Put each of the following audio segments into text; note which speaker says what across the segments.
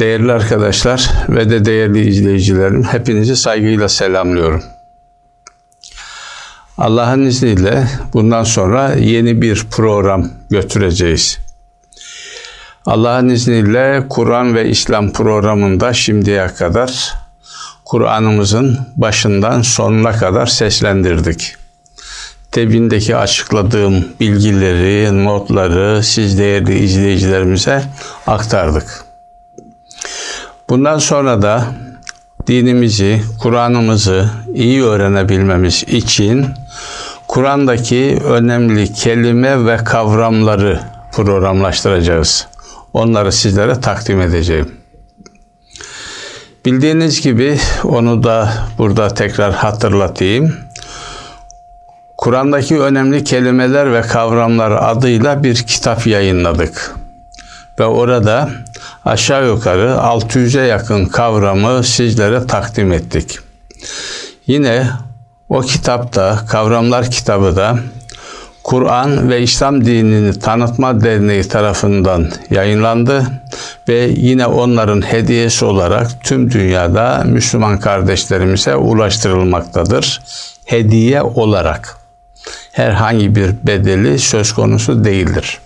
Speaker 1: Değerli arkadaşlar ve de değerli izleyicilerim, hepinizi saygıyla selamlıyorum. Allah'ın izniyle bundan sonra yeni bir program götüreceğiz. Allah'ın izniyle Kur'an ve İslam programında şimdiye kadar Kur'an'ımızın başından sonuna kadar seslendirdik. Tebindeki açıkladığım bilgileri, notları siz değerli izleyicilerimize aktardık. Bundan sonra da dinimizi, Kur'an'ımızı iyi öğrenebilmemiz için Kur'an'daki önemli kelime ve kavramları programlaştıracağız. Onları sizlere takdim edeceğim. Bildiğiniz gibi onu da burada tekrar hatırlatayım. Kur'an'daki önemli kelimeler ve kavramlar adıyla bir kitap yayınladık. Ve orada aşağı yukarı 600'e yakın kavramı sizlere takdim ettik. Yine o kitapta, kavramlar kitabı da Kur'an ve İslam dinini tanıtma derneği tarafından yayınlandı ve yine onların hediyesi olarak tüm dünyada Müslüman kardeşlerimize ulaştırılmaktadır. Hediye olarak herhangi bir bedeli söz konusu değildir.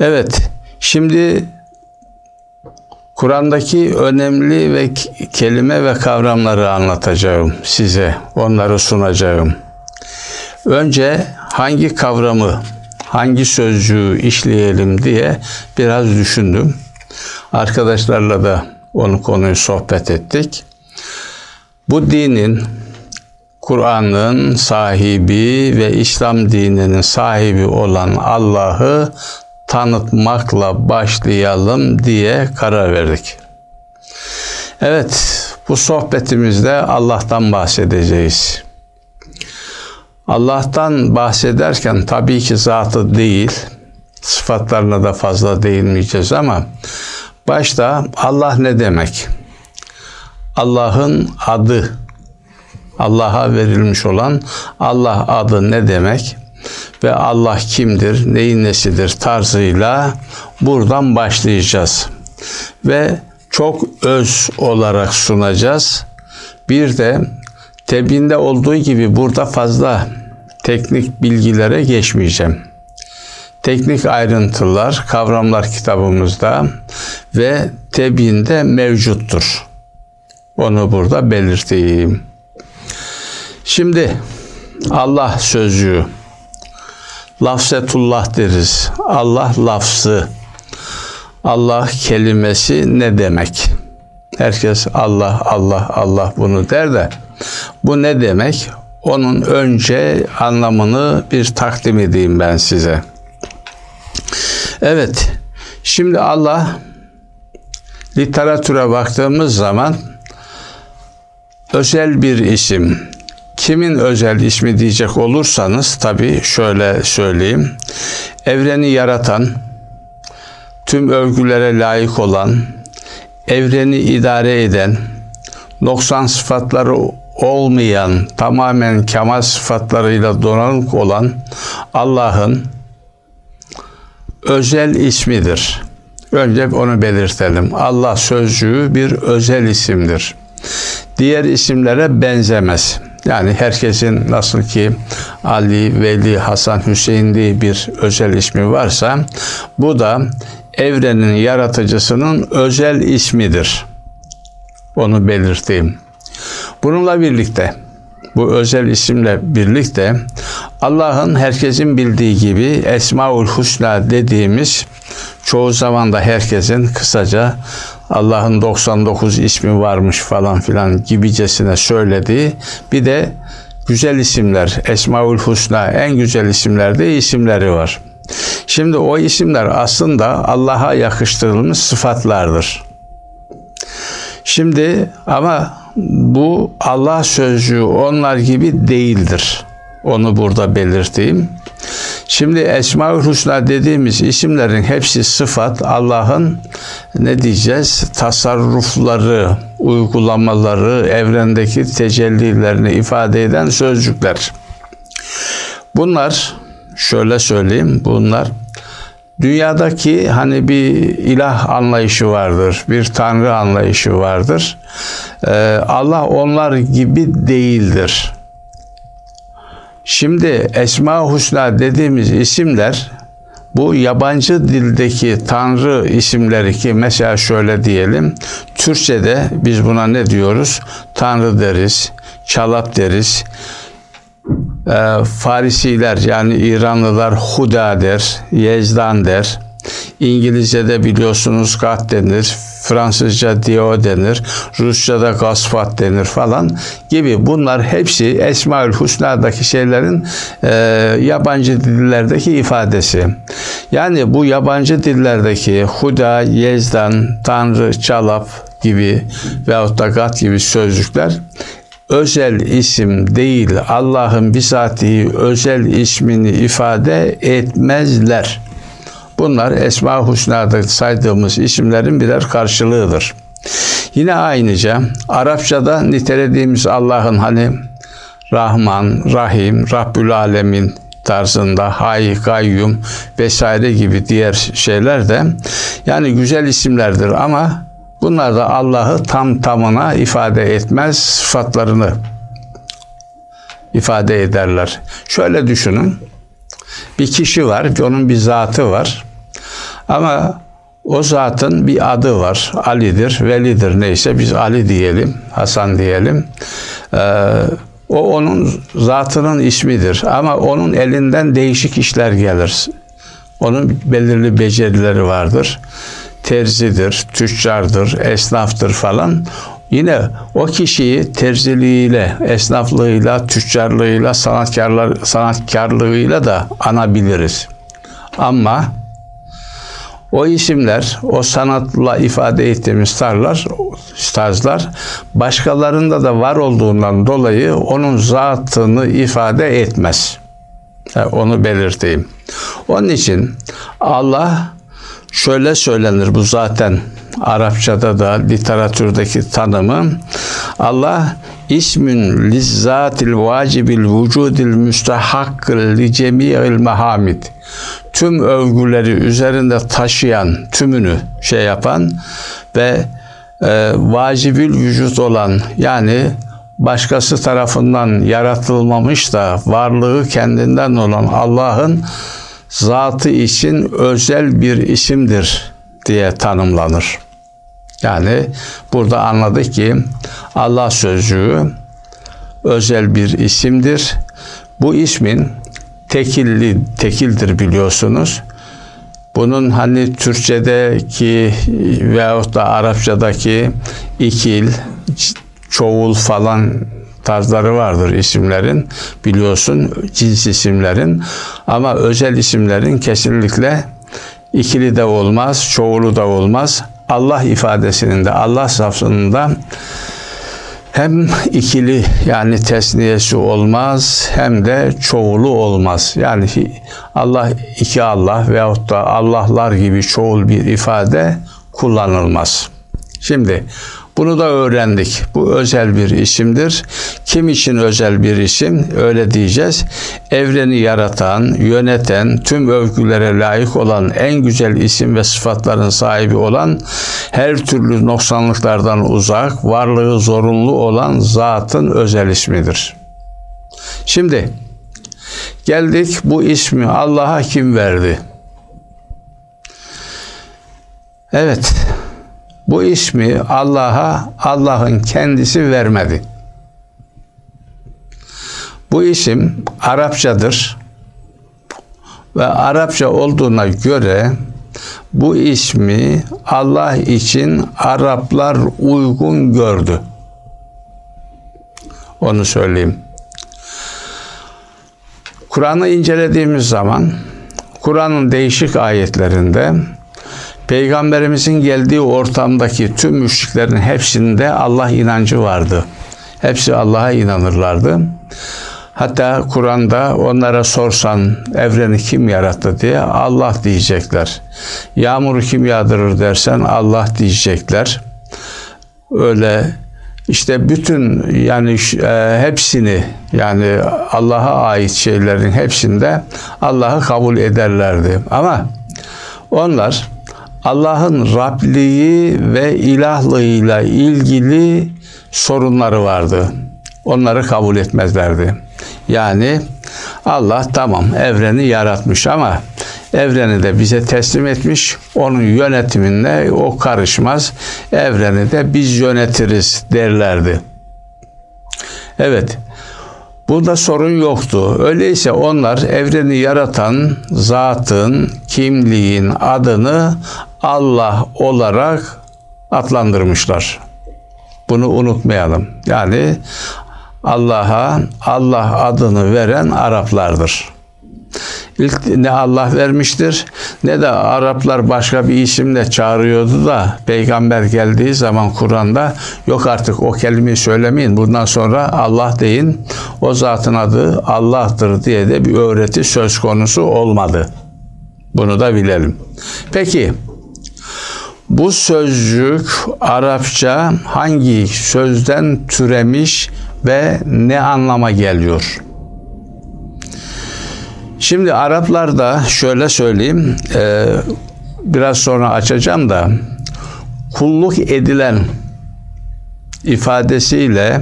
Speaker 1: Evet, şimdi Kur'an'daki önemli ve kelime ve kavramları anlatacağım size, onları sunacağım. Önce hangi kavramı, hangi sözcüğü işleyelim diye biraz düşündüm. Arkadaşlarla da onu konuyu sohbet ettik. Bu dinin Kur'an'ın sahibi ve İslam dininin sahibi olan Allah'ı tanıtmakla başlayalım diye karar verdik. Evet, bu sohbetimizde Allah'tan bahsedeceğiz. Allah'tan bahsederken tabii ki zatı değil, sıfatlarına da fazla değinmeyeceğiz ama başta Allah ne demek? Allah'ın adı, Allah'a verilmiş olan Allah adı ne demek? Ve Allah kimdir, neyin nesidir tarzıyla buradan başlayacağız. Ve çok öz olarak sunacağız. Bir de tebinde olduğu gibi burada fazla teknik bilgilere geçmeyeceğim. Teknik ayrıntılar kavramlar kitabımızda ve tebinde mevcuttur. Onu burada belirteyim. Şimdi Allah sözcüğü lafzetullah deriz. Allah lafzı. Allah kelimesi ne demek? Herkes Allah Allah Allah bunu der de bu ne demek? Onun önce anlamını bir takdim edeyim ben size. Evet. Şimdi Allah literatüre baktığımız zaman özel bir isim. Kimin özel ismi diyecek olursanız tabi şöyle söyleyeyim. Evreni yaratan, tüm övgülere layık olan, evreni idare eden, noksan sıfatları olmayan, tamamen kemal sıfatlarıyla donanık olan Allah'ın özel ismidir. Önce onu belirtelim. Allah sözcüğü bir özel isimdir. Diğer isimlere benzemez. Yani herkesin nasıl ki Ali, Veli, Hasan, Hüseyin diye bir özel ismi varsa bu da evrenin yaratıcısının özel ismidir. Onu belirteyim. Bununla birlikte bu özel isimle birlikte Allah'ın herkesin bildiği gibi Esmaül Husna dediğimiz çoğu zaman da herkesin kısaca Allah'ın 99 ismi varmış falan filan gibicesine söylediği bir de güzel isimler Esmaül Husna en güzel isimlerde isimleri var. Şimdi o isimler aslında Allah'a yakıştırılmış sıfatlardır. Şimdi ama bu Allah sözcüğü onlar gibi değildir. Onu burada belirteyim. Şimdi Esma-ül Hüsna dediğimiz isimlerin hepsi sıfat Allah'ın ne diyeceğiz? Tasarrufları, uygulamaları, evrendeki tecellilerini ifade eden sözcükler. Bunlar şöyle söyleyeyim, bunlar Dünyadaki hani bir ilah anlayışı vardır, bir tanrı anlayışı vardır. Ee, Allah onlar gibi değildir. Şimdi Esma Husna dediğimiz isimler bu yabancı dildeki tanrı isimleri ki mesela şöyle diyelim Türkçe'de biz buna ne diyoruz? Tanrı deriz, çalap deriz. E, Farisiler yani İranlılar Huda der, Yezdan der. İngilizce'de biliyorsunuz God denir, Fransızca Dio denir, Rusça'da Gasfat denir falan gibi bunlar hepsi Esmaül Husna'daki şeylerin e, yabancı dillerdeki ifadesi. Yani bu yabancı dillerdeki Huda, Yezdan, Tanrı, Çalap gibi veyahut da Gat gibi sözcükler özel isim değil Allah'ın bizatihi özel ismini ifade etmezler. Bunlar Esma Husna'da saydığımız isimlerin birer karşılığıdır. Yine aynıca Arapçada nitelediğimiz Allah'ın hani Rahman, Rahim, Rabbül Alemin tarzında Hay, Gayyum vesaire gibi diğer şeyler de yani güzel isimlerdir ama bunlar da Allah'ı tam tamına ifade etmez sıfatlarını ifade ederler. Şöyle düşünün. Bir kişi var, onun bir zatı var. Ama o zatın bir adı var. Ali'dir, Veli'dir neyse biz Ali diyelim, Hasan diyelim. Ee, o onun zatının ismidir. Ama onun elinden değişik işler gelir. Onun belirli becerileri vardır. Terzidir, tüccardır, esnaftır falan. Yine o kişiyi terziliğiyle, esnaflığıyla, tüccarlığıyla, sanatkarlar, sanatkarlığıyla da anabiliriz. Ama o isimler, o sanatla ifade ettiğimiz tarzlar, tarzlar başkalarında da var olduğundan dolayı onun zatını ifade etmez. Yani onu belirteyim. Onun için Allah şöyle söylenir bu zaten Arapçada da literatürdeki tanımı Allah ismün lizzatil vacibil vücudil müstehakkıl li cemi'il mehamid tüm övgüleri üzerinde taşıyan, tümünü şey yapan ve e, vacibül vücut olan yani başkası tarafından yaratılmamış da varlığı kendinden olan Allah'ın zatı için özel bir isimdir diye tanımlanır. Yani burada anladık ki Allah sözcüğü özel bir isimdir. Bu ismin tekilli tekildir biliyorsunuz. Bunun hani Türkçedeki veyahut da Arapçadaki ikil, çoğul falan tarzları vardır isimlerin biliyorsun cins isimlerin ama özel isimlerin kesinlikle ikili de olmaz, çoğulu da olmaz. Allah ifadesinin de Allah safsında hem ikili yani tesniyesi olmaz hem de çoğulu olmaz. Yani Allah iki Allah veyahut da Allahlar gibi çoğul bir ifade kullanılmaz. Şimdi bunu da öğrendik. Bu özel bir isimdir. Kim için özel bir isim? Öyle diyeceğiz. Evreni yaratan, yöneten, tüm övgülere layık olan en güzel isim ve sıfatların sahibi olan, her türlü noksanlıklardan uzak, varlığı zorunlu olan zatın özel ismidir. Şimdi geldik bu ismi Allah'a kim verdi? Evet, bu ismi Allah'a Allah'ın kendisi vermedi. Bu isim Arapçadır ve Arapça olduğuna göre bu ismi Allah için Araplar uygun gördü. Onu söyleyeyim. Kur'an'ı incelediğimiz zaman Kur'an'ın değişik ayetlerinde Peygamberimizin geldiği ortamdaki tüm müşriklerin hepsinde Allah inancı vardı. Hepsi Allah'a inanırlardı. Hatta Kur'an'da onlara sorsan evreni kim yarattı diye Allah diyecekler. Yağmuru kim yağdırır dersen Allah diyecekler. Öyle işte bütün yani e, hepsini yani Allah'a ait şeylerin hepsinde Allah'ı kabul ederlerdi. Ama Onlar Allah'ın Rabliği ve ilahlığıyla ilgili sorunları vardı. Onları kabul etmezlerdi. Yani Allah tamam evreni yaratmış ama evreni de bize teslim etmiş. Onun yönetiminde o karışmaz. Evreni de biz yönetiriz derlerdi. Evet. Burada sorun yoktu. Öyleyse onlar evreni yaratan zatın, kimliğin adını Allah olarak adlandırmışlar. Bunu unutmayalım. Yani Allah'a Allah adını veren Araplardır. İlk ne Allah vermiştir ne de Araplar başka bir isimle çağırıyordu da peygamber geldiği zaman Kur'an'da yok artık o kelimeyi söylemeyin bundan sonra Allah deyin o zatın adı Allah'tır diye de bir öğreti söz konusu olmadı. Bunu da bilelim. Peki bu sözcük Arapça hangi sözden türemiş ve ne anlama geliyor? Şimdi Araplarda şöyle söyleyeyim, e, biraz sonra açacağım da kulluk edilen ifadesiyle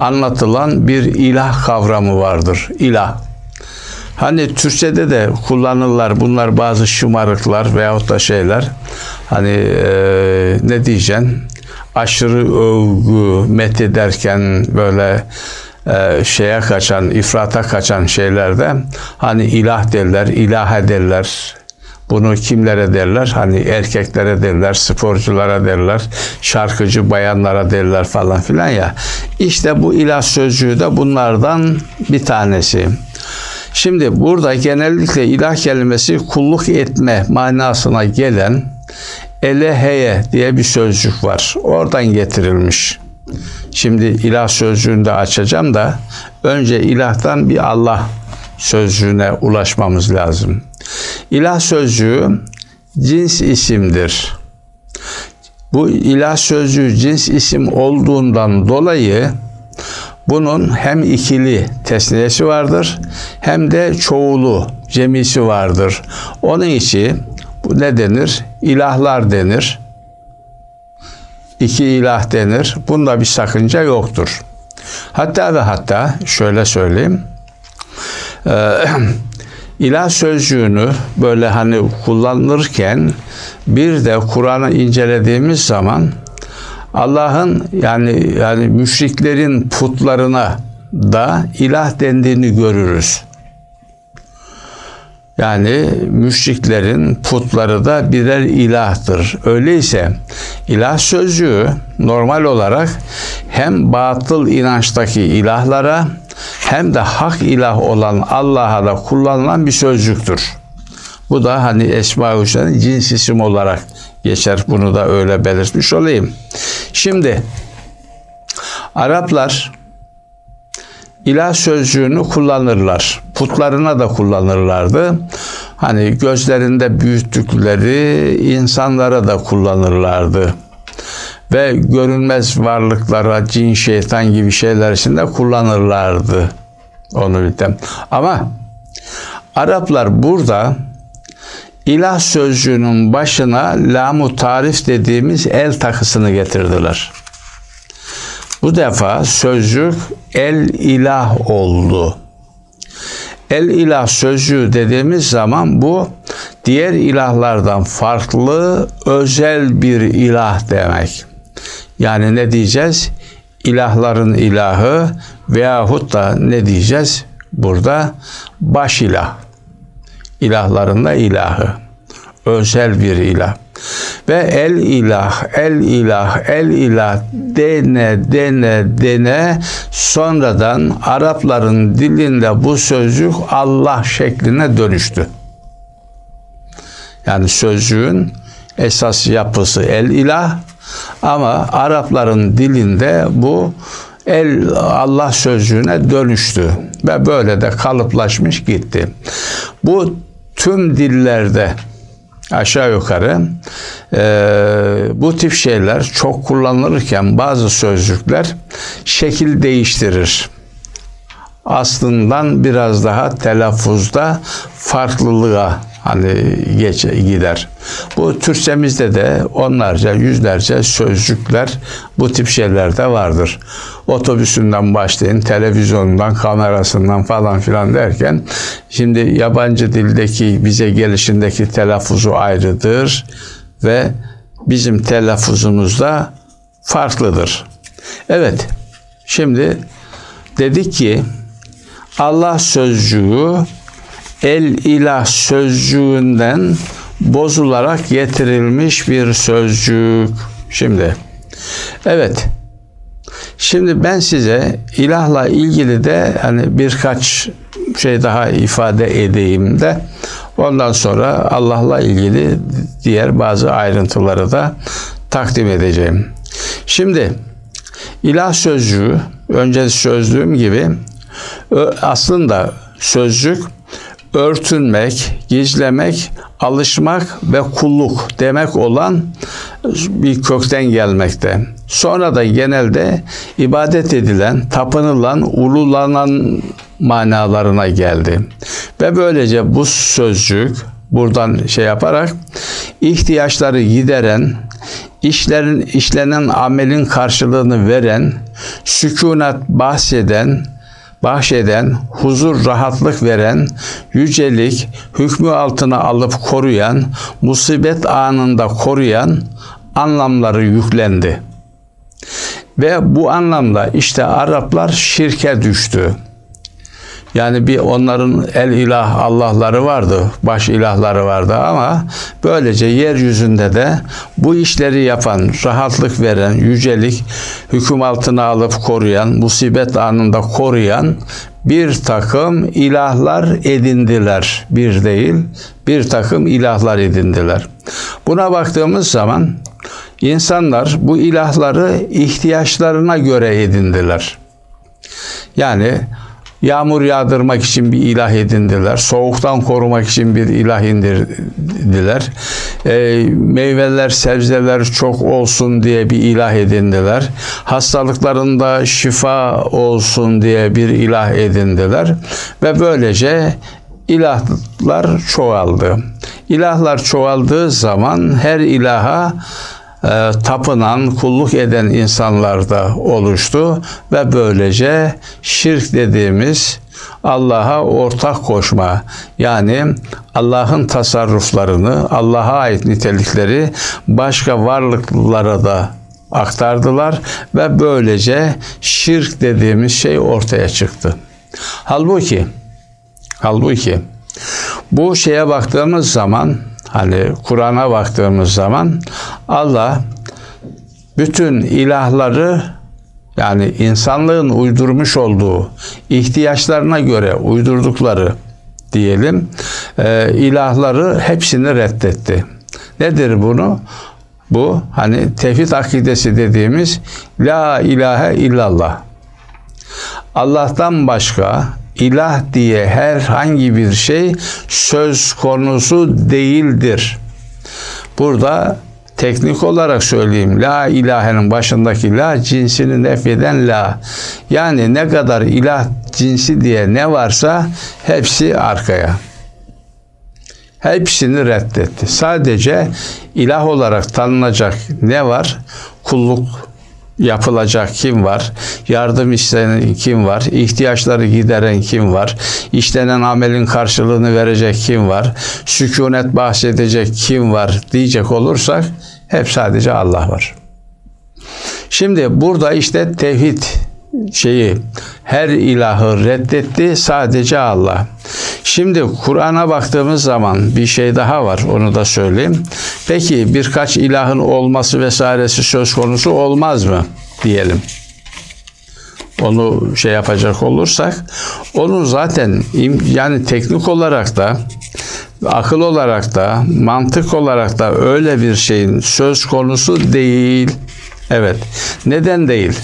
Speaker 1: anlatılan bir ilah kavramı vardır. İlah. Hani Türkçe'de de kullanırlar bunlar bazı şımarıklar veyahut da şeyler. Hani e, ne diyeceksin? Aşırı övgü, met ederken böyle e, şeye kaçan, ifrata kaçan şeylerde hani ilah derler, ilah ederler. Bunu kimlere derler? Hani erkeklere derler, sporculara derler, şarkıcı bayanlara derler falan filan ya. İşte bu ilah sözcüğü de bunlardan bir tanesi. Şimdi burada genellikle ilah kelimesi kulluk etme manasına gelen eleheye diye bir sözcük var. Oradan getirilmiş. Şimdi ilah sözcüğünü de açacağım da önce ilahtan bir Allah sözcüğüne ulaşmamız lazım. İlah sözcüğü cins isimdir. Bu ilah sözcüğü cins isim olduğundan dolayı bunun hem ikili tesniyesi vardır hem de çoğulu cemisi vardır. Onun için ne denir? İlahlar denir. İki ilah denir. Bunda bir sakınca yoktur. Hatta ve hatta şöyle söyleyeyim. Ee, ilah sözcüğünü böyle hani kullanılırken bir de Kur'an'ı incelediğimiz zaman Allah'ın yani yani müşriklerin putlarına da ilah dendiğini görürüz. Yani müşriklerin putları da birer ilahtır. Öyleyse ilah sözcüğü normal olarak hem batıl inançtaki ilahlara hem de hak ilah olan Allah'a da kullanılan bir sözcüktür. Bu da hani Esma-i Hüsna'nın cins isim olarak geçer. Bunu da öyle belirtmiş olayım. Şimdi Araplar ilah sözcüğünü kullanırlar. Putlarına da kullanırlardı. Hani gözlerinde büyüttükleri insanlara da kullanırlardı. Ve görünmez varlıklara, cin, şeytan gibi şeyler için de kullanırlardı. Onu bildim. Ama Araplar burada ilah sözcüğünün başına lamu tarif dediğimiz el takısını getirdiler. Bu defa sözcük el ilah oldu. El ilah sözcüğü dediğimiz zaman bu diğer ilahlardan farklı özel bir ilah demek. Yani ne diyeceğiz? İlahların ilahı veyahut da ne diyeceğiz? Burada baş ilah. İlahların da ilahı. Özel bir ilah. Ve el ilah, el ilah, el ilah dene dene dene sonradan Arapların dilinde bu sözcük Allah şekline dönüştü. Yani sözcüğün esas yapısı el ilah ama Arapların dilinde bu el Allah sözcüğüne dönüştü ve böyle de kalıplaşmış gitti. Bu tüm dillerde aşağı yukarı e, bu tip şeyler çok kullanılırken bazı sözcükler şekil değiştirir. Aslından biraz daha telaffuzda farklılığa hani geç gider. Bu Türkçemizde de onlarca, yüzlerce sözcükler bu tip şeylerde vardır. Otobüsünden başlayın, televizyonundan, kamerasından falan filan derken şimdi yabancı dildeki bize gelişindeki telaffuzu ayrıdır ve bizim telaffuzumuz da farklıdır. Evet, şimdi dedik ki Allah sözcüğü el ilah sözcüğünden bozularak getirilmiş bir sözcük. Şimdi evet Şimdi ben size ilahla ilgili de hani birkaç şey daha ifade edeyim de ondan sonra Allah'la ilgili diğer bazı ayrıntıları da takdim edeceğim. Şimdi ilah sözcüğü önce sözlüğüm gibi aslında sözcük örtünmek, gizlemek, alışmak ve kulluk demek olan bir kökten gelmekte. Sonra da genelde ibadet edilen, tapınılan, ululanan manalarına geldi. Ve böylece bu sözcük buradan şey yaparak ihtiyaçları gideren, işlerin işlenen amelin karşılığını veren, sükunat bahseden, bahşeden, huzur, rahatlık veren, yücelik, hükmü altına alıp koruyan, musibet anında koruyan anlamları yüklendi. Ve bu anlamda işte Araplar şirke düştü. Yani bir onların el ilah Allah'ları vardı, baş ilahları vardı ama böylece yeryüzünde de bu işleri yapan, rahatlık veren, yücelik, hüküm altına alıp koruyan, musibet anında koruyan bir takım ilahlar edindiler. Bir değil, bir takım ilahlar edindiler. Buna baktığımız zaman insanlar bu ilahları ihtiyaçlarına göre edindiler. Yani Yağmur yağdırmak için bir ilah edindiler. Soğuktan korumak için bir ilah indirdiler. E, meyveler, sebzeler çok olsun diye bir ilah edindiler. Hastalıklarında şifa olsun diye bir ilah edindiler. Ve böylece ilahlar çoğaldı. İlahlar çoğaldığı zaman her ilaha e, tapınan, kulluk eden insanlar da oluştu ve böylece şirk dediğimiz Allah'a ortak koşma yani Allah'ın tasarruflarını, Allah'a ait nitelikleri başka varlıklara da aktardılar ve böylece şirk dediğimiz şey ortaya çıktı. Halbuki halbuki bu şeye baktığımız zaman Hani Kur'an'a baktığımız zaman Allah bütün ilahları yani insanlığın uydurmuş olduğu ihtiyaçlarına göre uydurdukları diyelim e, ilahları hepsini reddetti. Nedir bunu? Bu hani tevhid akidesi dediğimiz la ilahe illallah. Allah'tan başka ilah diye herhangi bir şey söz konusu değildir. Burada teknik olarak söyleyeyim. La ilahenin başındaki la cinsini nefyeden la. Yani ne kadar ilah cinsi diye ne varsa hepsi arkaya. Hepsini reddetti. Sadece ilah olarak tanınacak ne var? Kulluk yapılacak kim var? Yardım istenen kim var? İhtiyaçları gideren kim var? İşlenen amelin karşılığını verecek kim var? Sükunet bahsedecek kim var diyecek olursak hep sadece Allah var. Şimdi burada işte tevhid şeyi her ilahı reddetti sadece Allah. Şimdi Kur'an'a baktığımız zaman bir şey daha var onu da söyleyeyim. Peki birkaç ilahın olması vesairesi söz konusu olmaz mı diyelim. Onu şey yapacak olursak onun zaten yani teknik olarak da akıl olarak da mantık olarak da öyle bir şeyin söz konusu değil. Evet. Neden değil?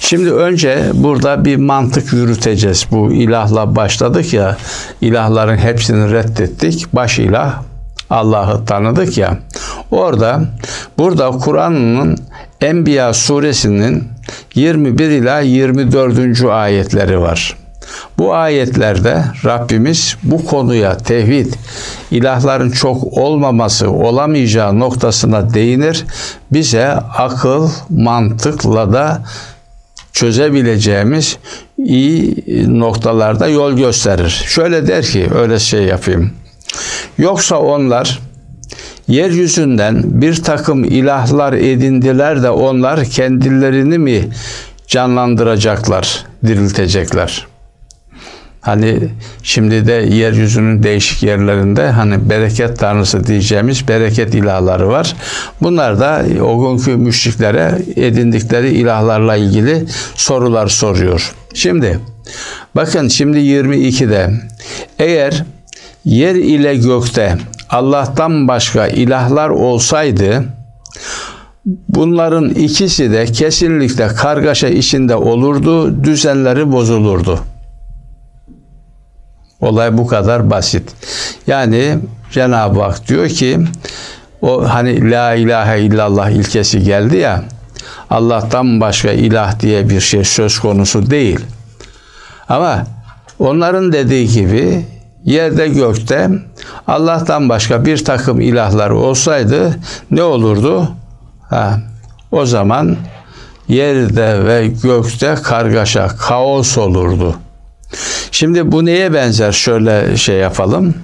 Speaker 1: Şimdi önce burada bir mantık yürüteceğiz. Bu ilahla başladık ya, ilahların hepsini reddettik. Baş ilah Allah'ı tanıdık ya. Orada burada Kur'an'ın Enbiya suresinin 21 ila 24. ayetleri var. Bu ayetlerde Rabbimiz bu konuya tevhid, ilahların çok olmaması, olamayacağı noktasına değinir. Bize akıl, mantıkla da çözebileceğimiz iyi noktalarda yol gösterir. Şöyle der ki öyle şey yapayım. Yoksa onlar yeryüzünden bir takım ilahlar edindiler de onlar kendilerini mi canlandıracaklar, diriltecekler? Hani şimdi de yeryüzünün değişik yerlerinde hani bereket tanrısı diyeceğimiz bereket ilahları var. Bunlar da o günkü müşriklere edindikleri ilahlarla ilgili sorular soruyor. Şimdi bakın şimdi 22'de eğer yer ile gökte Allah'tan başka ilahlar olsaydı bunların ikisi de kesinlikle kargaşa içinde olurdu, düzenleri bozulurdu. Olay bu kadar basit. Yani Cenab-ı Hak diyor ki o hani la ilahe illallah ilkesi geldi ya Allah'tan başka ilah diye bir şey söz konusu değil. Ama onların dediği gibi yerde gökte Allah'tan başka bir takım ilahlar olsaydı ne olurdu? Ha, o zaman yerde ve gökte kargaşa, kaos olurdu. Şimdi bu neye benzer? Şöyle şey yapalım.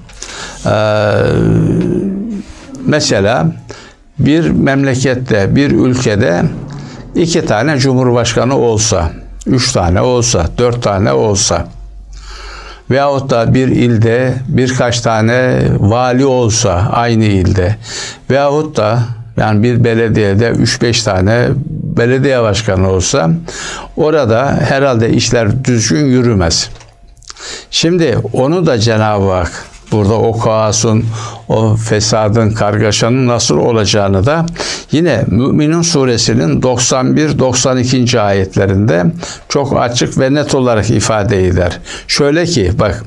Speaker 1: Ee, mesela bir memlekette, bir ülkede iki tane cumhurbaşkanı olsa, üç tane olsa, dört tane olsa veyahut da bir ilde birkaç tane vali olsa aynı ilde veyahut da yani bir belediyede 3-5 tane belediye başkanı olsa orada herhalde işler düzgün yürümez. Şimdi onu da Cenab-ı Hak burada o kaosun, o fesadın, kargaşanın nasıl olacağını da yine Müminun suresinin 91-92. ayetlerinde çok açık ve net olarak ifade eder. Şöyle ki bak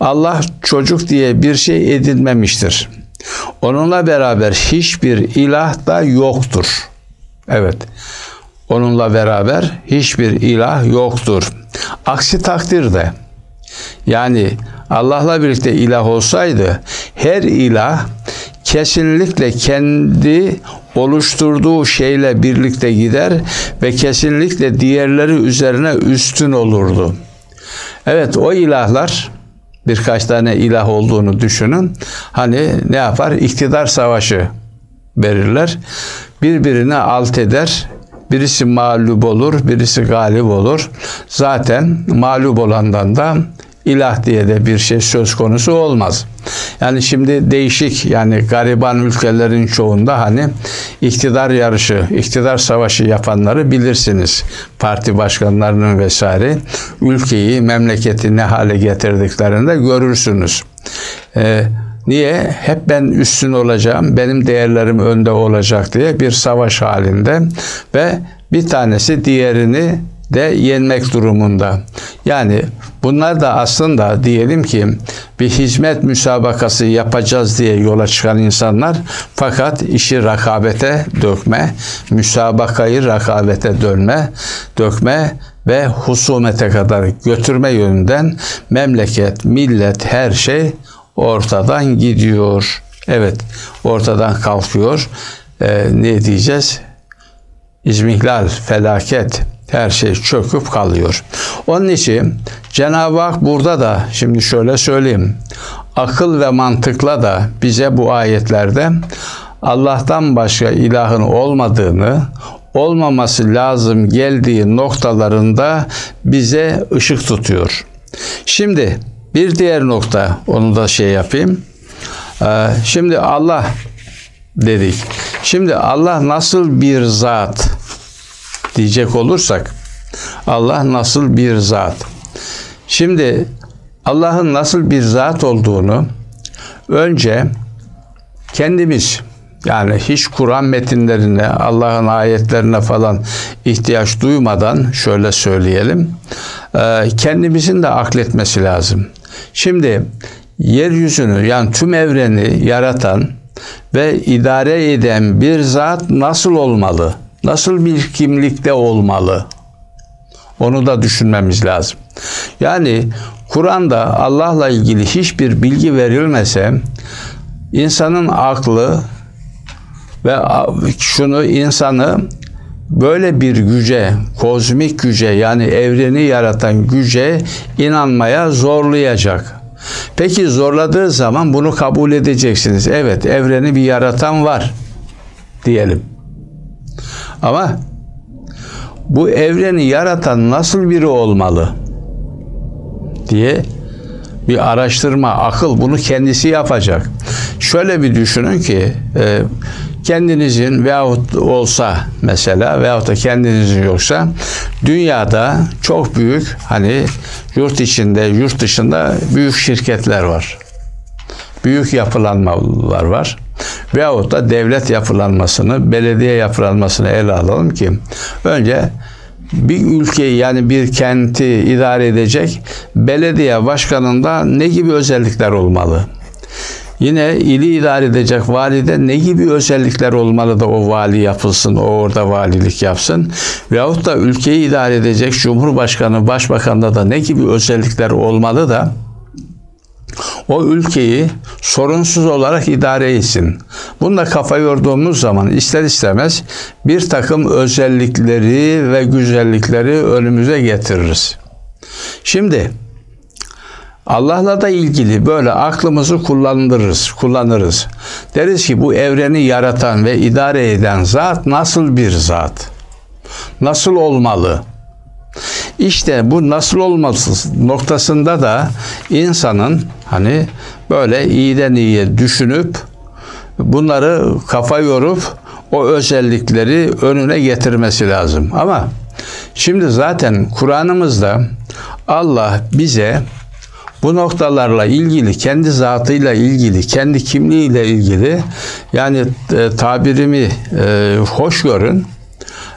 Speaker 1: Allah çocuk diye bir şey edinmemiştir. Onunla beraber hiçbir ilah da yoktur. Evet. Onunla beraber hiçbir ilah yoktur. Aksi takdirde yani Allah'la birlikte ilah olsaydı her ilah kesinlikle kendi oluşturduğu şeyle birlikte gider ve kesinlikle diğerleri üzerine üstün olurdu. Evet o ilahlar birkaç tane ilah olduğunu düşünün. Hani ne yapar? İktidar savaşı verirler. Birbirine alt eder. Birisi mağlup olur, birisi galip olur. Zaten mağlup olandan da ilah diye de bir şey söz konusu olmaz. Yani şimdi değişik yani gariban ülkelerin çoğunda hani iktidar yarışı, iktidar savaşı yapanları bilirsiniz. Parti başkanlarının vesaire ülkeyi, memleketi ne hale getirdiklerinde görürsünüz. Ee, Niye? Hep ben üstün olacağım, benim değerlerim önde olacak diye bir savaş halinde ve bir tanesi diğerini de yenmek durumunda. Yani bunlar da aslında diyelim ki bir hizmet müsabakası yapacağız diye yola çıkan insanlar fakat işi rakabete dökme, müsabakayı rakabete dönme, dökme ve husumete kadar götürme yönünden memleket, millet, her şey ortadan gidiyor. Evet, ortadan kalkıyor. Ee, ne diyeceğiz? İzmihlal, felaket, her şey çöküp kalıyor. Onun için Cenab-ı Hak burada da şimdi şöyle söyleyeyim. Akıl ve mantıkla da bize bu ayetlerde Allah'tan başka ilahın olmadığını, olmaması lazım geldiği noktalarında bize ışık tutuyor. Şimdi bir diğer nokta onu da şey yapayım. Ee, şimdi Allah dedik. Şimdi Allah nasıl bir zat? diyecek olursak Allah nasıl bir zat? Şimdi Allah'ın nasıl bir zat olduğunu önce kendimiz yani hiç Kur'an metinlerine, Allah'ın ayetlerine falan ihtiyaç duymadan şöyle söyleyelim. E, kendimizin de akletmesi lazım. Şimdi yeryüzünü yani tüm evreni yaratan ve idare eden bir zat nasıl olmalı? nasıl bir kimlikte olmalı? Onu da düşünmemiz lazım. Yani Kur'an'da Allah'la ilgili hiçbir bilgi verilmese insanın aklı ve şunu insanı böyle bir güce, kozmik güce yani evreni yaratan güce inanmaya zorlayacak. Peki zorladığı zaman bunu kabul edeceksiniz. Evet, evreni bir yaratan var diyelim. Ama bu evreni yaratan nasıl biri olmalı diye bir araştırma, akıl bunu kendisi yapacak. Şöyle bir düşünün ki e, kendinizin veyahut olsa mesela veyahut da kendinizin yoksa dünyada çok büyük hani yurt içinde yurt dışında büyük şirketler var. Büyük yapılanmalar var. Veyahut da devlet yapılanmasını, belediye yapılanmasını ele alalım ki önce bir ülkeyi yani bir kenti idare edecek belediye başkanında ne gibi özellikler olmalı? Yine ili idare edecek valide ne gibi özellikler olmalı da o vali yapılsın, o orada valilik yapsın? Veyahut da ülkeyi idare edecek cumhurbaşkanı, başbakanda da ne gibi özellikler olmalı da o ülkeyi sorunsuz olarak idare etsin. Bunda kafa yorduğumuz zaman ister istemez bir takım özellikleri ve güzellikleri önümüze getiririz. Şimdi Allah'la da ilgili böyle aklımızı kullanırız, kullanırız. Deriz ki bu evreni yaratan ve idare eden zat nasıl bir zat? Nasıl olmalı? İşte bu nasıl olması noktasında da insanın hani böyle iyiden iyiye düşünüp bunları kafa yorup o özellikleri önüne getirmesi lazım. Ama şimdi zaten Kur'an'ımızda Allah bize bu noktalarla ilgili, kendi zatıyla ilgili, kendi kimliğiyle ilgili yani e, tabirimi e, hoş görün.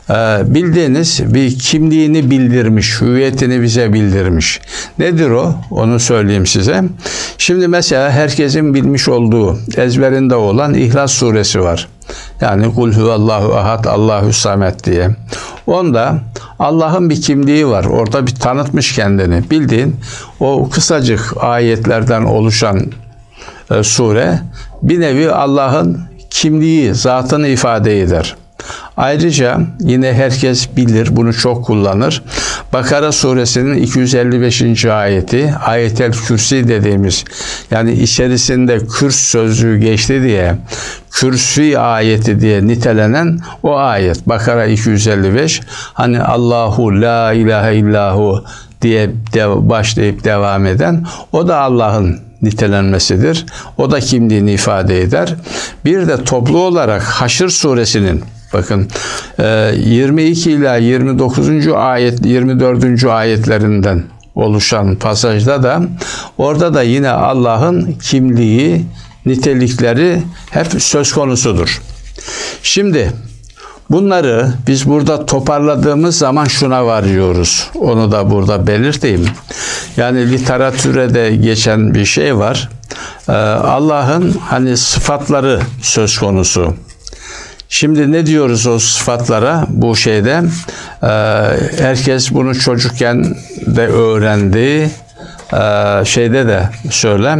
Speaker 1: E, bildiğiniz bir kimliğini bildirmiş, hüviyetini bize bildirmiş. Nedir o? Onu söyleyeyim size. Şimdi mesela herkesin bilmiş olduğu, ezberinde olan İhlas suresi var. Yani kul huvallahu ahad Allahu samet diye. Onda Allah'ın bir kimliği var. Orada bir tanıtmış kendini. Bildiğin o kısacık ayetlerden oluşan e, sure bir nevi Allah'ın kimliği, zatını ifade eder. Ayrıca yine herkes bilir, bunu çok kullanır. Bakara suresinin 255. ayeti, ayetel kürsi dediğimiz, yani içerisinde kürs sözlüğü geçti diye, kürsi ayeti diye nitelenen o ayet. Bakara 255, hani Allahu la ilahe illahu diye başlayıp devam eden, o da Allah'ın nitelenmesidir. O da kimliğini ifade eder. Bir de toplu olarak Haşr suresinin Bakın 22 ila 29. ayet 24. ayetlerinden oluşan pasajda da orada da yine Allah'ın kimliği, nitelikleri hep söz konusudur. Şimdi bunları biz burada toparladığımız zaman şuna varıyoruz. Onu da burada belirteyim. Yani literatüre de geçen bir şey var. Allah'ın hani sıfatları söz konusu. Şimdi ne diyoruz o sıfatlara bu şeyde? Ee, herkes bunu çocukken de öğrendi. Ee, şeyde de söyle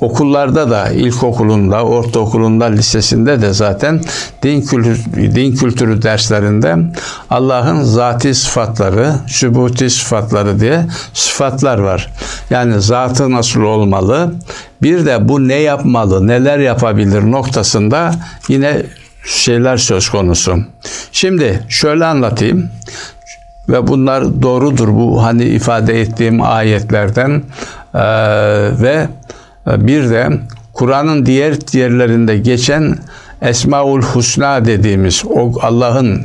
Speaker 1: okullarda da ilkokulunda, ortaokulunda, lisesinde de zaten din kültürü, din kültürü derslerinde Allah'ın zati sıfatları, sübuti sıfatları diye sıfatlar var. Yani zatı nasıl olmalı? Bir de bu ne yapmalı, neler yapabilir noktasında yine şeyler söz konusu. Şimdi şöyle anlatayım ve bunlar doğrudur bu hani ifade ettiğim ayetlerden ee, ve bir de Kur'an'ın diğer yerlerinde geçen Esmaul Husna dediğimiz o Allah'ın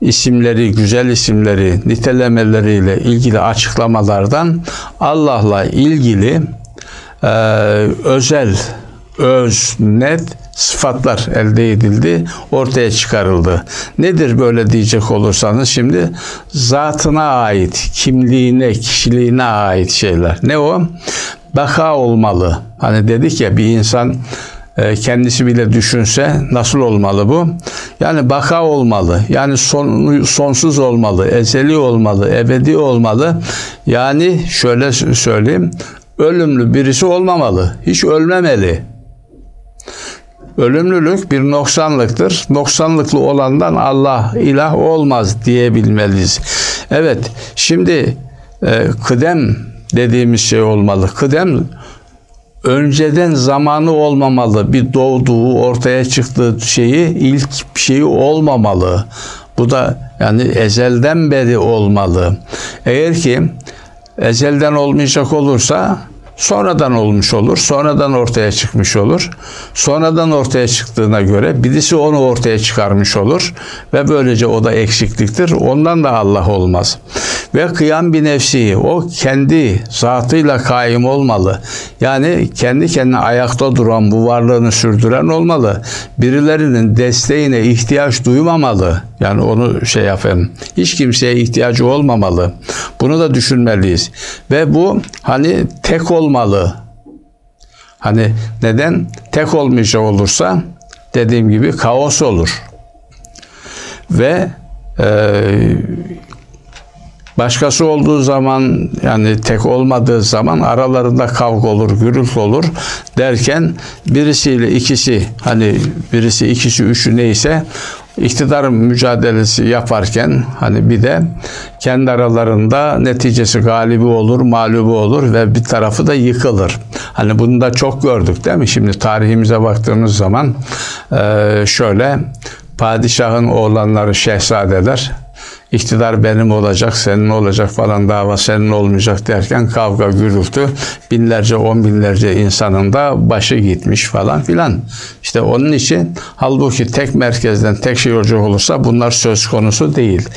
Speaker 1: isimleri, güzel isimleri, nitelemeleriyle ilgili açıklamalardan Allah'la ilgili e, özel, öz, net sıfatlar elde edildi, ortaya çıkarıldı. Nedir böyle diyecek olursanız şimdi zatına ait, kimliğine, kişiliğine ait şeyler. Ne o? Baka olmalı. Hani dedik ya bir insan e, kendisi bile düşünse nasıl olmalı bu? Yani baka olmalı. Yani son, sonsuz olmalı, ezeli olmalı, ebedi olmalı. Yani şöyle söyleyeyim, ölümlü birisi olmamalı. Hiç ölmemeli. Ölümlülük bir noksanlıktır. Noksanlıklı olandan Allah ilah olmaz diyebilmeliyiz. Evet, şimdi e, kıdem dediğimiz şey olmalı. Kıdem önceden zamanı olmamalı. Bir doğduğu, ortaya çıktığı şeyi ilk şeyi olmamalı. Bu da yani ezelden beri olmalı. Eğer ki ezelden olmayacak olursa sonradan olmuş olur, sonradan ortaya çıkmış olur. Sonradan ortaya çıktığına göre birisi onu ortaya çıkarmış olur ve böylece o da eksikliktir. Ondan da Allah olmaz. Ve kıyam bir nefsi, o kendi zatıyla kaim olmalı. Yani kendi kendine ayakta duran, bu varlığını sürdüren olmalı. Birilerinin desteğine ihtiyaç duymamalı. Yani onu şey yapayım. Hiç kimseye ihtiyacı olmamalı. Bunu da düşünmeliyiz. Ve bu hani tek olmalı. Hani neden? Tek olmayacak olursa dediğim gibi kaos olur. Ve e, Başkası olduğu zaman yani tek olmadığı zaman aralarında kavga olur, gürültü olur derken birisiyle ikisi hani birisi ikisi üçü neyse iktidar mücadelesi yaparken hani bir de kendi aralarında neticesi galibi olur, mağlubu olur ve bir tarafı da yıkılır. Hani bunu da çok gördük değil mi? Şimdi tarihimize baktığımız zaman şöyle padişahın oğlanları şehzadeler iktidar benim olacak, senin olacak falan dava senin olmayacak derken kavga gürültü binlerce on binlerce insanın da başı gitmiş falan filan. İşte onun için halbuki tek merkezden tek şey olacak olursa bunlar söz konusu değil.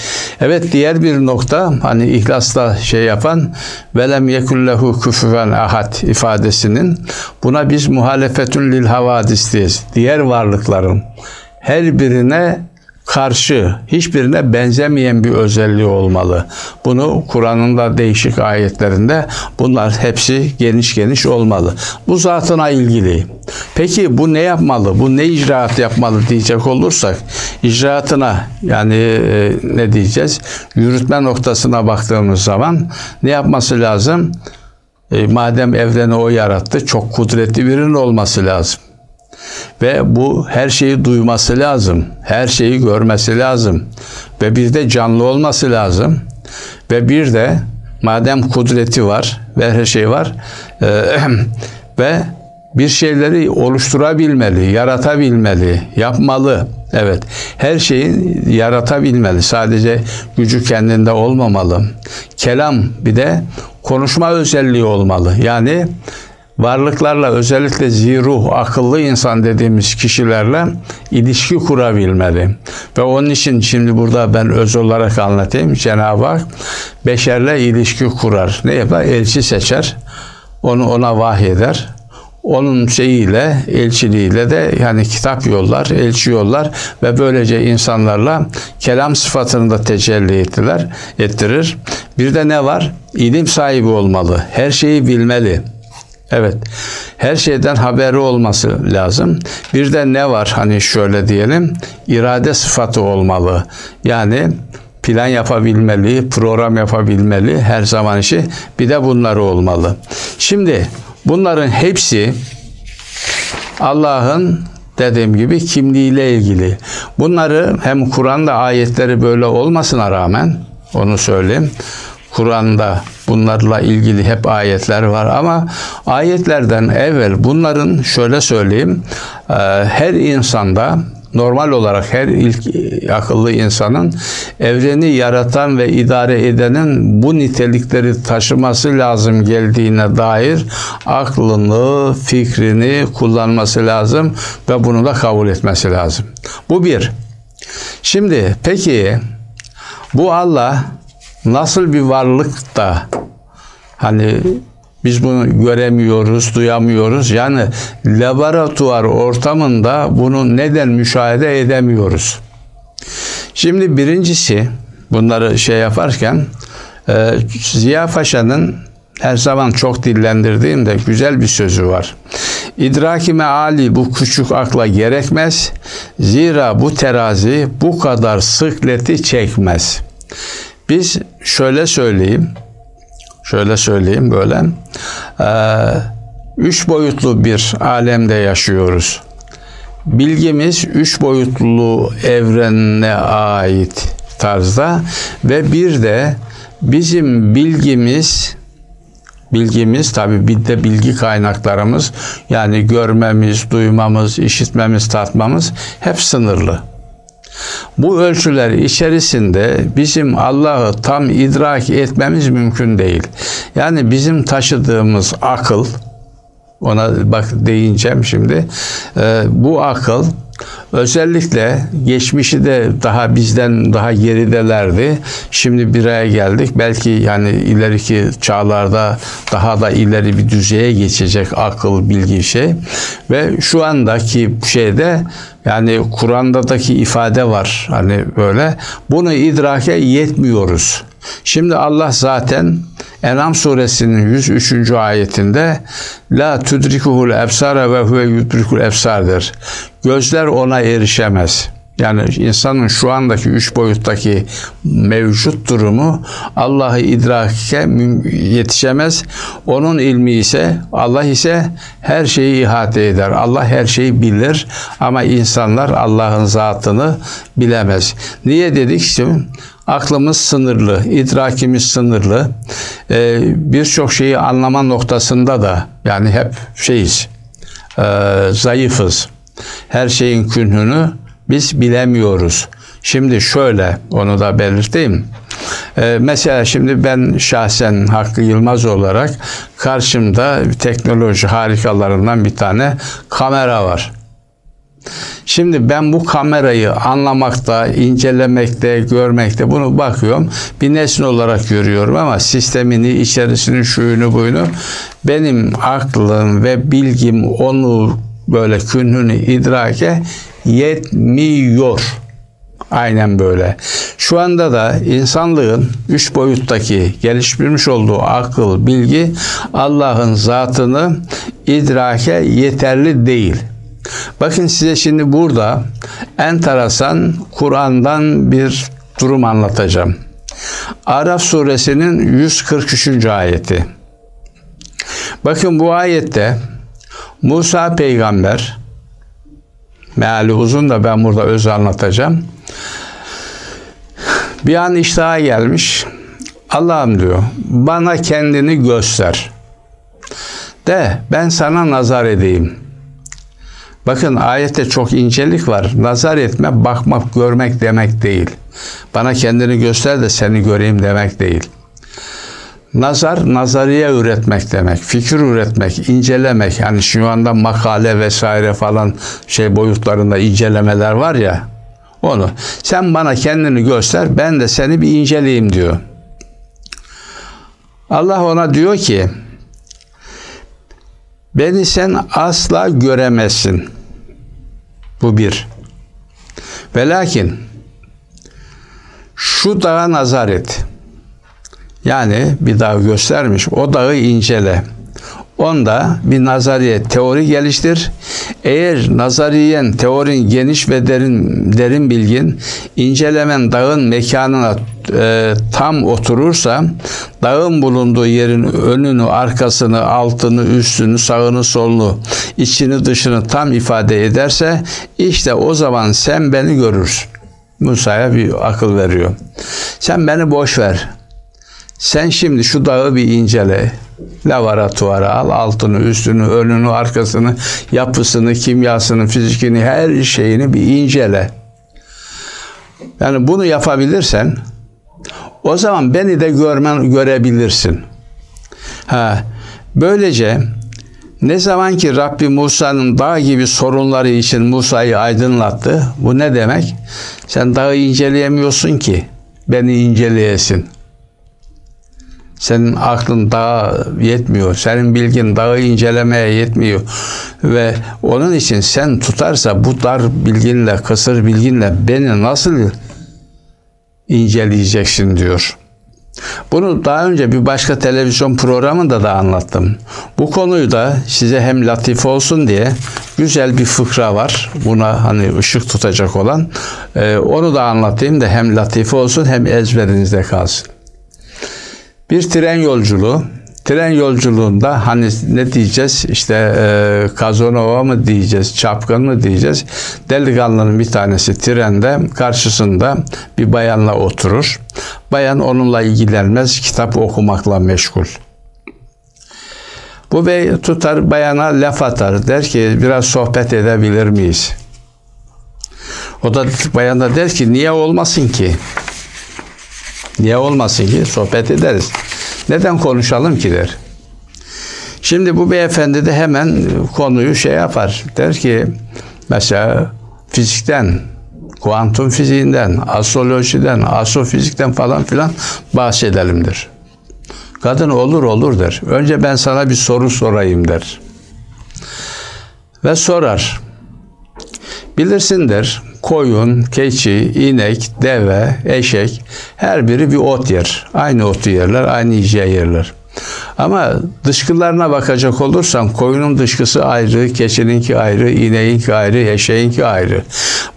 Speaker 1: Evet diğer bir nokta hani ihlasla şey yapan velem yekullehu küfüven ahad ifadesinin buna biz muhalefetün lil havadis diyiz. Diğer varlıkların her birine karşı hiçbirine benzemeyen bir özelliği olmalı. Bunu Kur'an'ın da değişik ayetlerinde bunlar hepsi geniş geniş olmalı. Bu zatına ilgili. Peki bu ne yapmalı? Bu ne icraat yapmalı diyecek olursak icraatına yani e, ne diyeceğiz? Yürütme noktasına baktığımız zaman ne yapması lazım? E, madem evreni o yarattı çok kudretli birinin olması lazım. Ve bu her şeyi duyması lazım. Her şeyi görmesi lazım. Ve bir de canlı olması lazım. Ve bir de madem kudreti var ve her şey var e, ve bir şeyleri oluşturabilmeli, yaratabilmeli, yapmalı. Evet, her şeyi yaratabilmeli. Sadece gücü kendinde olmamalı. Kelam bir de konuşma özelliği olmalı. Yani varlıklarla özellikle ziruh, akıllı insan dediğimiz kişilerle ilişki kurabilmeli. Ve onun için şimdi burada ben öz olarak anlatayım. Cenab-ı Hak beşerle ilişki kurar. Ne yapar? Elçi seçer. Onu ona vahyeder. Onun şeyiyle, elçiliğiyle de yani kitap yollar, elçi yollar ve böylece insanlarla kelam sıfatını da tecelli ettiler, ettirir. Bir de ne var? İlim sahibi olmalı. Her şeyi bilmeli. Evet. Her şeyden haberi olması lazım. Bir de ne var hani şöyle diyelim irade sıfatı olmalı. Yani plan yapabilmeli, program yapabilmeli her zaman işi. Bir de bunları olmalı. Şimdi bunların hepsi Allah'ın dediğim gibi kimliğiyle ilgili. Bunları hem Kur'an'da ayetleri böyle olmasına rağmen onu söyleyeyim. Kur'an'da bunlarla ilgili hep ayetler var ama ayetlerden evvel bunların şöyle söyleyeyim e, her insanda normal olarak her ilk akıllı insanın evreni yaratan ve idare edenin bu nitelikleri taşıması lazım geldiğine dair aklını, fikrini kullanması lazım ve bunu da kabul etmesi lazım. Bu bir. Şimdi peki bu Allah nasıl bir varlık da hani biz bunu göremiyoruz, duyamıyoruz. Yani laboratuvar ortamında bunu neden müşahede edemiyoruz? Şimdi birincisi bunları şey yaparken e, Ziya Paşa'nın her zaman çok dillendirdiğim de güzel bir sözü var. İdraki meali bu küçük akla gerekmez. Zira bu terazi bu kadar sıkleti çekmez. Biz şöyle söyleyeyim, şöyle söyleyeyim böyle, üç boyutlu bir alemde yaşıyoruz. Bilgimiz üç boyutlu evrenine ait tarzda ve bir de bizim bilgimiz bilgimiz tabi bir de bilgi kaynaklarımız yani görmemiz, duymamız, işitmemiz, tatmamız hep sınırlı. Bu ölçüler içerisinde bizim Allah'ı tam idrak etmemiz mümkün değil. Yani bizim taşıdığımız akıl, ona bak değineceğim şimdi. Ee, bu akıl Özellikle geçmişi de daha bizden daha geridelerdi. Şimdi bir araya geldik. Belki yani ileriki çağlarda daha da ileri bir düzeye geçecek akıl, bilgi şey. Ve şu andaki şeyde yani Kur'an'daki ifade var. Hani böyle bunu idrake yetmiyoruz. Şimdi Allah zaten Enam suresinin 103. ayetinde La tudrikuhul ebsara ve huve yudrikul ebsardır. Gözler ona erişemez. Yani insanın şu andaki üç boyuttaki mevcut durumu Allah'ı idrake yetişemez. Onun ilmi ise Allah ise her şeyi ihate eder. Allah her şeyi bilir ama insanlar Allah'ın zatını bilemez. Niye dedik? Şimdi aklımız sınırlı, idrakimiz sınırlı. Ee, Birçok şeyi anlama noktasında da yani hep şeyiz, e, zayıfız. Her şeyin künhünü biz bilemiyoruz. Şimdi şöyle onu da belirteyim. Ee, mesela şimdi ben şahsen Hakkı Yılmaz olarak karşımda teknoloji harikalarından bir tane kamera var. Şimdi ben bu kamerayı anlamakta, incelemekte, görmekte bunu bakıyorum. Bir nesne olarak görüyorum ama sistemini, içerisini, şuyunu, buyunu benim aklım ve bilgim onu böyle künhünü idrake yetmiyor. Aynen böyle. Şu anda da insanlığın üç boyuttaki geliştirmiş olduğu akıl, bilgi Allah'ın zatını idrake yeterli değil. Bakın size şimdi burada enteresan Kur'an'dan bir durum anlatacağım. Araf suresinin 143. ayeti. Bakın bu ayette Musa peygamber meali uzun da ben burada öz anlatacağım. Bir an iştaha gelmiş. Allah'ım diyor bana kendini göster. De ben sana nazar edeyim. Bakın ayette çok incelik var. Nazar etme, bakmak, görmek demek değil. Bana kendini göster de seni göreyim demek değil. Nazar, nazariye üretmek demek, fikir üretmek, incelemek. Yani şu anda makale vesaire falan şey boyutlarında incelemeler var ya, onu. Sen bana kendini göster, ben de seni bir inceleyeyim diyor. Allah ona diyor ki, beni sen asla göremezsin. Bu bir. Ve lakin şu dağa nazar et. Yani bir dağ göstermiş. O dağı incele. Onda bir nazariye, teori geliştir. Eğer nazariyen, teorin geniş ve derin derin bilgin, incelemen dağın mekanına e, tam oturursa, dağın bulunduğu yerin önünü, arkasını, altını, üstünü, sağını, solunu, içini, dışını tam ifade ederse, işte o zaman sen beni görürsün. Musa'ya bir akıl veriyor. Sen beni boş ver. Sen şimdi şu dağı bir incele. Laboratuvara al altını, üstünü, önünü, arkasını, yapısını, kimyasını, fizikini, her şeyini bir incele. Yani bunu yapabilirsen o zaman beni de görmen görebilirsin. Ha, böylece ne zaman ki Rabbi Musa'nın dağ gibi sorunları için Musa'yı aydınlattı, bu ne demek? Sen dağı inceleyemiyorsun ki beni inceleyesin. Senin aklın daha yetmiyor. Senin bilgin dağı incelemeye yetmiyor. Ve onun için sen tutarsa bu dar bilginle, kısır bilginle beni nasıl inceleyeceksin diyor. Bunu daha önce bir başka televizyon programında da anlattım. Bu konuyu da size hem latif olsun diye güzel bir fıkra var. Buna hani ışık tutacak olan. Ee, onu da anlatayım da hem latif olsun hem ezberinizde kalsın. Bir tren yolculuğu Tren yolculuğunda hani ne diyeceğiz işte e, Kazanova mı diyeceğiz, çapkın mı diyeceğiz. Delikanlının bir tanesi trende karşısında bir bayanla oturur. Bayan onunla ilgilenmez, kitap okumakla meşgul. Bu bey tutar bayana laf atar. Der ki biraz sohbet edebilir miyiz? O da bayan da der ki niye olmasın ki? Niye olmasın ki? Sohbet ederiz. Neden konuşalım ki der. Şimdi bu beyefendi de hemen konuyu şey yapar. Der ki mesela fizikten, kuantum fiziğinden, astrolojiden, astrofizikten falan filan bahsedelimdir. Kadın olur olur der. Önce ben sana bir soru sorayım der. Ve sorar. Bilirsin der koyun, keçi, inek, deve, eşek her biri bir ot yer. Aynı otu yerler, aynı yiyeceği yerler. Ama dışkılarına bakacak olursan koyunun dışkısı ayrı, keçininki ayrı, ineğinki ayrı, eşeğinki ayrı.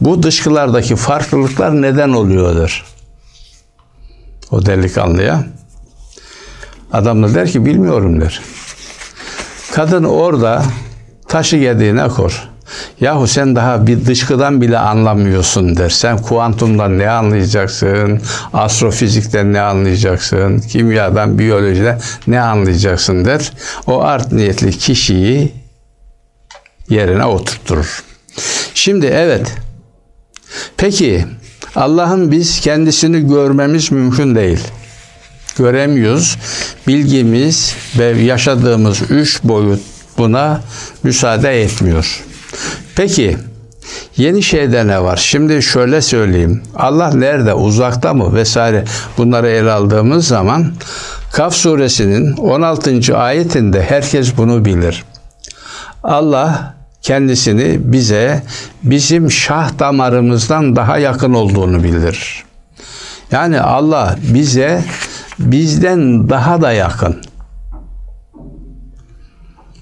Speaker 1: Bu dışkılardaki farklılıklar neden oluyordur? O delikanlıya. Adam da der ki bilmiyorum der. Kadın orada taşı yediğine kor. Yahu sen daha bir dışkıdan bile anlamıyorsun der. Sen kuantumdan ne anlayacaksın? Astrofizikten ne anlayacaksın? Kimyadan, biyolojiden ne anlayacaksın der. O art niyetli kişiyi yerine oturtturur. Şimdi evet. Peki Allah'ın biz kendisini görmemiz mümkün değil. Göremiyoruz. Bilgimiz ve yaşadığımız üç boyut buna müsaade etmiyor. Peki yeni şeyde ne var? Şimdi şöyle söyleyeyim. Allah nerede? Uzakta mı? Vesaire bunları ele aldığımız zaman Kaf suresinin 16. ayetinde herkes bunu bilir. Allah kendisini bize bizim şah damarımızdan daha yakın olduğunu bildirir. Yani Allah bize bizden daha da yakın.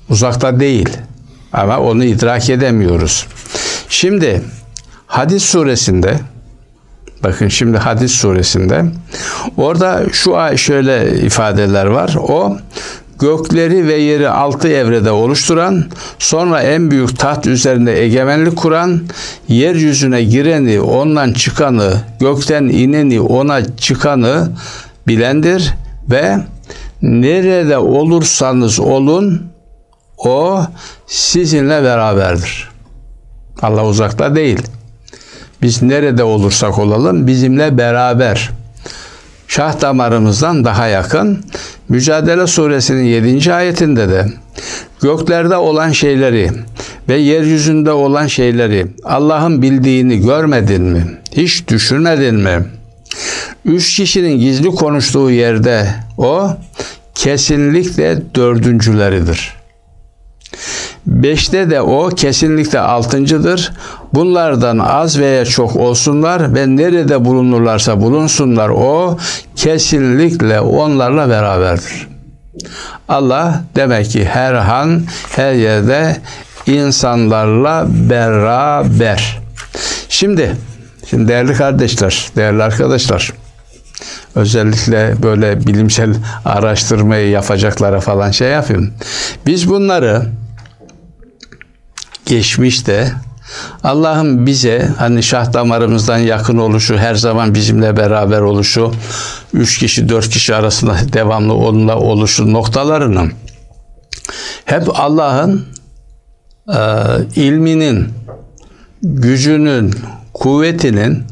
Speaker 1: Uzakta değil. Ama onu idrak edemiyoruz. Şimdi Hadis suresinde bakın şimdi Hadis suresinde orada şu şöyle ifadeler var. O gökleri ve yeri altı evrede oluşturan, sonra en büyük taht üzerinde egemenlik kuran, yeryüzüne gireni, ondan çıkanı, gökten ineni, ona çıkanı bilendir ve nerede olursanız olun o sizinle beraberdir. Allah uzakta değil. Biz nerede olursak olalım bizimle beraber. Şah damarımızdan daha yakın. Mücadele suresinin 7. ayetinde de göklerde olan şeyleri ve yeryüzünde olan şeyleri Allah'ın bildiğini görmedin mi? Hiç düşünmedin mi? Üç kişinin gizli konuştuğu yerde o kesinlikle dördüncüleridir. Beşte de o kesinlikle altıncıdır. Bunlardan az veya çok olsunlar ve nerede bulunurlarsa bulunsunlar o kesinlikle onlarla beraberdir. Allah demek ki her an her yerde insanlarla beraber. Şimdi, şimdi değerli kardeşler, değerli arkadaşlar, özellikle böyle bilimsel araştırmayı yapacaklara falan şey yapayım. Biz bunları geçmişte Allah'ın bize hani şah damarımızdan yakın oluşu, her zaman bizimle beraber oluşu, üç kişi, dört kişi arasında devamlı onunla oluşu noktalarının hep Allah'ın e, ilminin, gücünün, kuvvetinin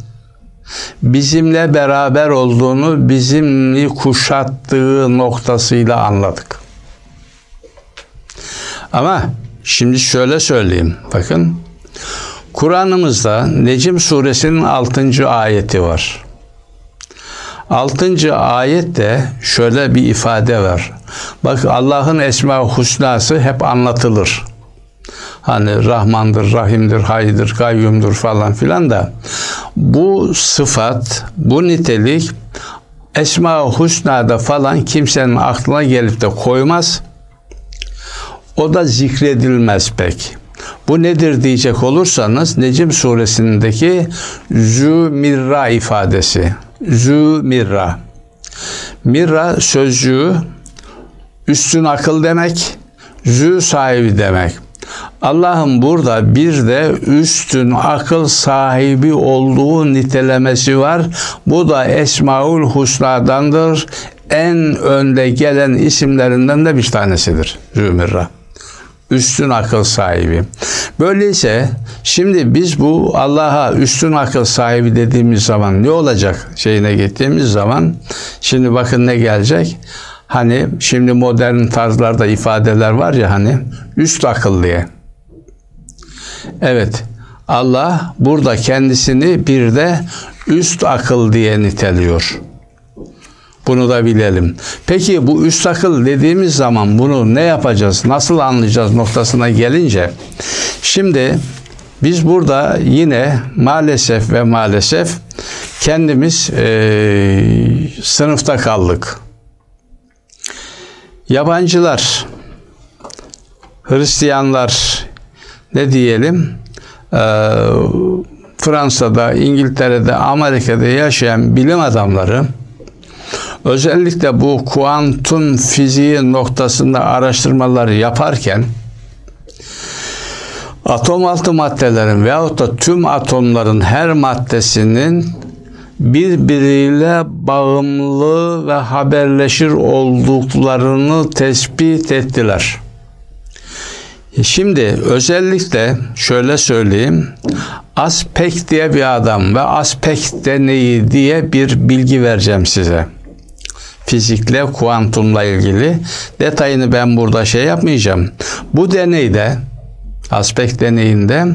Speaker 1: bizimle beraber olduğunu bizimli kuşattığı noktasıyla anladık. Ama Şimdi şöyle söyleyeyim. Bakın. Kur'an'ımızda Necim suresinin 6. ayeti var. 6. ayette şöyle bir ifade var. Bak Allah'ın esma husnası hep anlatılır. Hani Rahmandır, Rahim'dir, Haydır, Kayyum'dur falan filan da bu sıfat, bu nitelik Esma-ı Husna'da falan kimsenin aklına gelip de koymaz. O da zikredilmez pek. Bu nedir diyecek olursanız Necim suresindeki zümirra ifadesi. Zümirra. Mirra sözcüğü üstün akıl demek, zü sahibi demek. Allah'ın burada bir de üstün akıl sahibi olduğu nitelemesi var. Bu da Esmaül Husna'dandır. En önde gelen isimlerinden de bir tanesidir Zümirra. Üstün akıl sahibi. Böyleyse şimdi biz bu Allah'a üstün akıl sahibi dediğimiz zaman ne olacak şeyine gittiğimiz zaman şimdi bakın ne gelecek? Hani şimdi modern tarzlarda ifadeler var ya hani üst akıl. Evet. Allah burada kendisini bir de üst akıl diye niteliyor. Bunu da bilelim. Peki bu üst akıl dediğimiz zaman bunu ne yapacağız, nasıl anlayacağız noktasına gelince şimdi biz burada yine maalesef ve maalesef kendimiz e, sınıfta kaldık. Yabancılar, Hristiyanlar, ne diyelim e, Fransa'da, İngiltere'de, Amerika'da yaşayan bilim adamları özellikle bu kuantum fiziği noktasında araştırmaları yaparken atom altı maddelerin veyahut da tüm atomların her maddesinin birbiriyle bağımlı ve haberleşir olduklarını tespit ettiler. Şimdi özellikle şöyle söyleyeyim. Aspekt diye bir adam ve aspekt deneyi diye bir bilgi vereceğim size. Fizikle, kuantumla ilgili. Detayını ben burada şey yapmayacağım. Bu deneyde aspekt deneyinde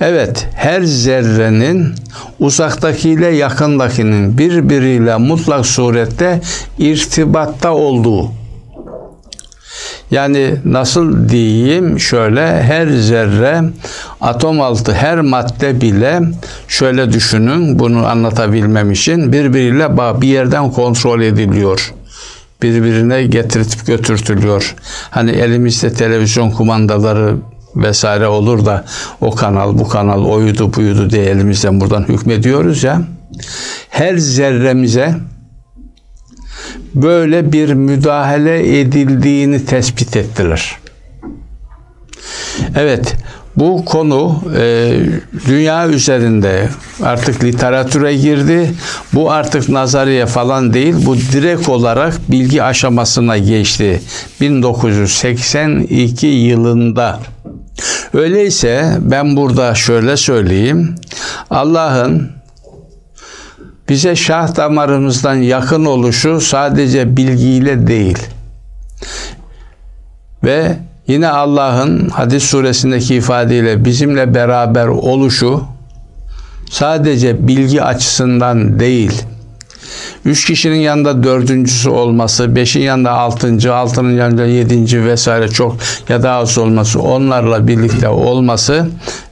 Speaker 1: evet her zerrenin uzaktakiyle yakındakinin birbiriyle mutlak surette irtibatta olduğu yani nasıl diyeyim şöyle her zerre atom altı her madde bile şöyle düşünün bunu anlatabilmem için birbiriyle bir yerden kontrol ediliyor. Birbirine getirtip götürtülüyor. Hani elimizde televizyon kumandaları vesaire olur da o kanal bu kanal oydu buydu diye elimizden buradan hükmediyoruz ya. Her zerremize böyle bir müdahale edildiğini tespit ettiler. Evet, bu konu e, dünya üzerinde artık literatüre girdi. Bu artık nazariye falan değil. Bu direkt olarak bilgi aşamasına geçti. 1982 yılında. Öyleyse ben burada şöyle söyleyeyim. Allah'ın bize şah damarımızdan yakın oluşu sadece bilgiyle değil. Ve yine Allah'ın hadis suresindeki ifadeyle bizimle beraber oluşu sadece bilgi açısından değil, Üç kişinin yanında dördüncüsü olması, beşin yanında altıncı, altının yanında yedinci vesaire çok ya da az olması, onlarla birlikte olması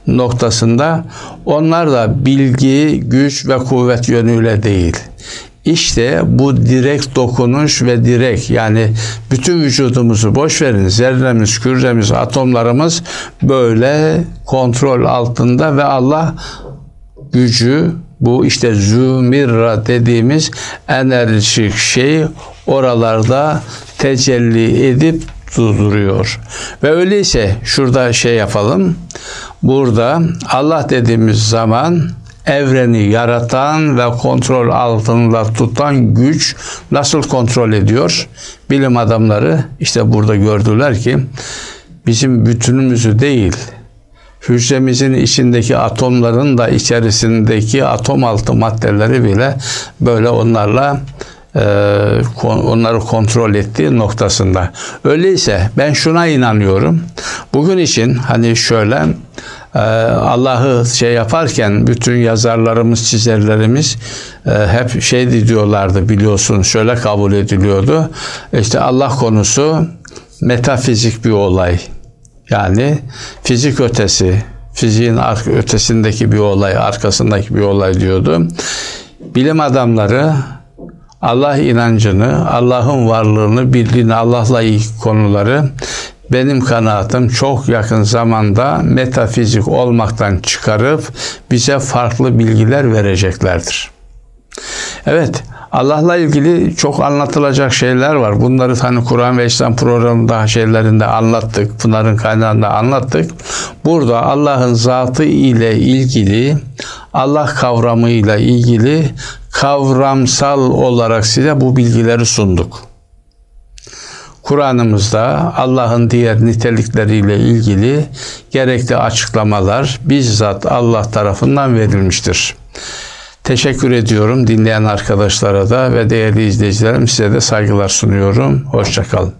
Speaker 1: noktasında onlar da bilgi, güç ve kuvvet yönüyle değil. İşte bu direkt dokunuş ve direkt yani bütün vücudumuzu boş verin. Zerremiz, küremiz, atomlarımız böyle kontrol altında ve Allah gücü bu işte zümirra dediğimiz enerjik şey oralarda tecelli edip duruyor. Ve öyleyse şurada şey yapalım. Burada Allah dediğimiz zaman evreni yaratan ve kontrol altında tutan güç nasıl kontrol ediyor? Bilim adamları işte burada gördüler ki bizim bütünümüzü değil, hücremizin içindeki atomların da içerisindeki atom altı maddeleri bile böyle onlarla e, onları kontrol ettiği noktasında. Öyleyse ben şuna inanıyorum. Bugün için hani şöyle e, Allah'ı şey yaparken bütün yazarlarımız, çizerlerimiz e, hep şey diyorlardı biliyorsun şöyle kabul ediliyordu. İşte Allah konusu metafizik bir olay. Yani fizik ötesi, fiziğin ötesindeki bir olay, arkasındaki bir olay diyordu. Bilim adamları Allah inancını, Allah'ın varlığını, bildiğini, Allah'la ilgili konuları benim kanaatim çok yakın zamanda metafizik olmaktan çıkarıp bize farklı bilgiler vereceklerdir. Evet, Allah'la ilgili çok anlatılacak şeyler var. Bunları hani Kur'an ve İslam programında şeylerinde anlattık. Bunların kaynağında anlattık. Burada Allah'ın zatı ile ilgili, Allah kavramıyla ilgili kavramsal olarak size bu bilgileri sunduk. Kur'an'ımızda Allah'ın diğer nitelikleriyle ilgili gerekli açıklamalar bizzat Allah tarafından verilmiştir. Teşekkür ediyorum dinleyen arkadaşlara da ve değerli izleyicilerim size de saygılar sunuyorum. Hoşçakalın.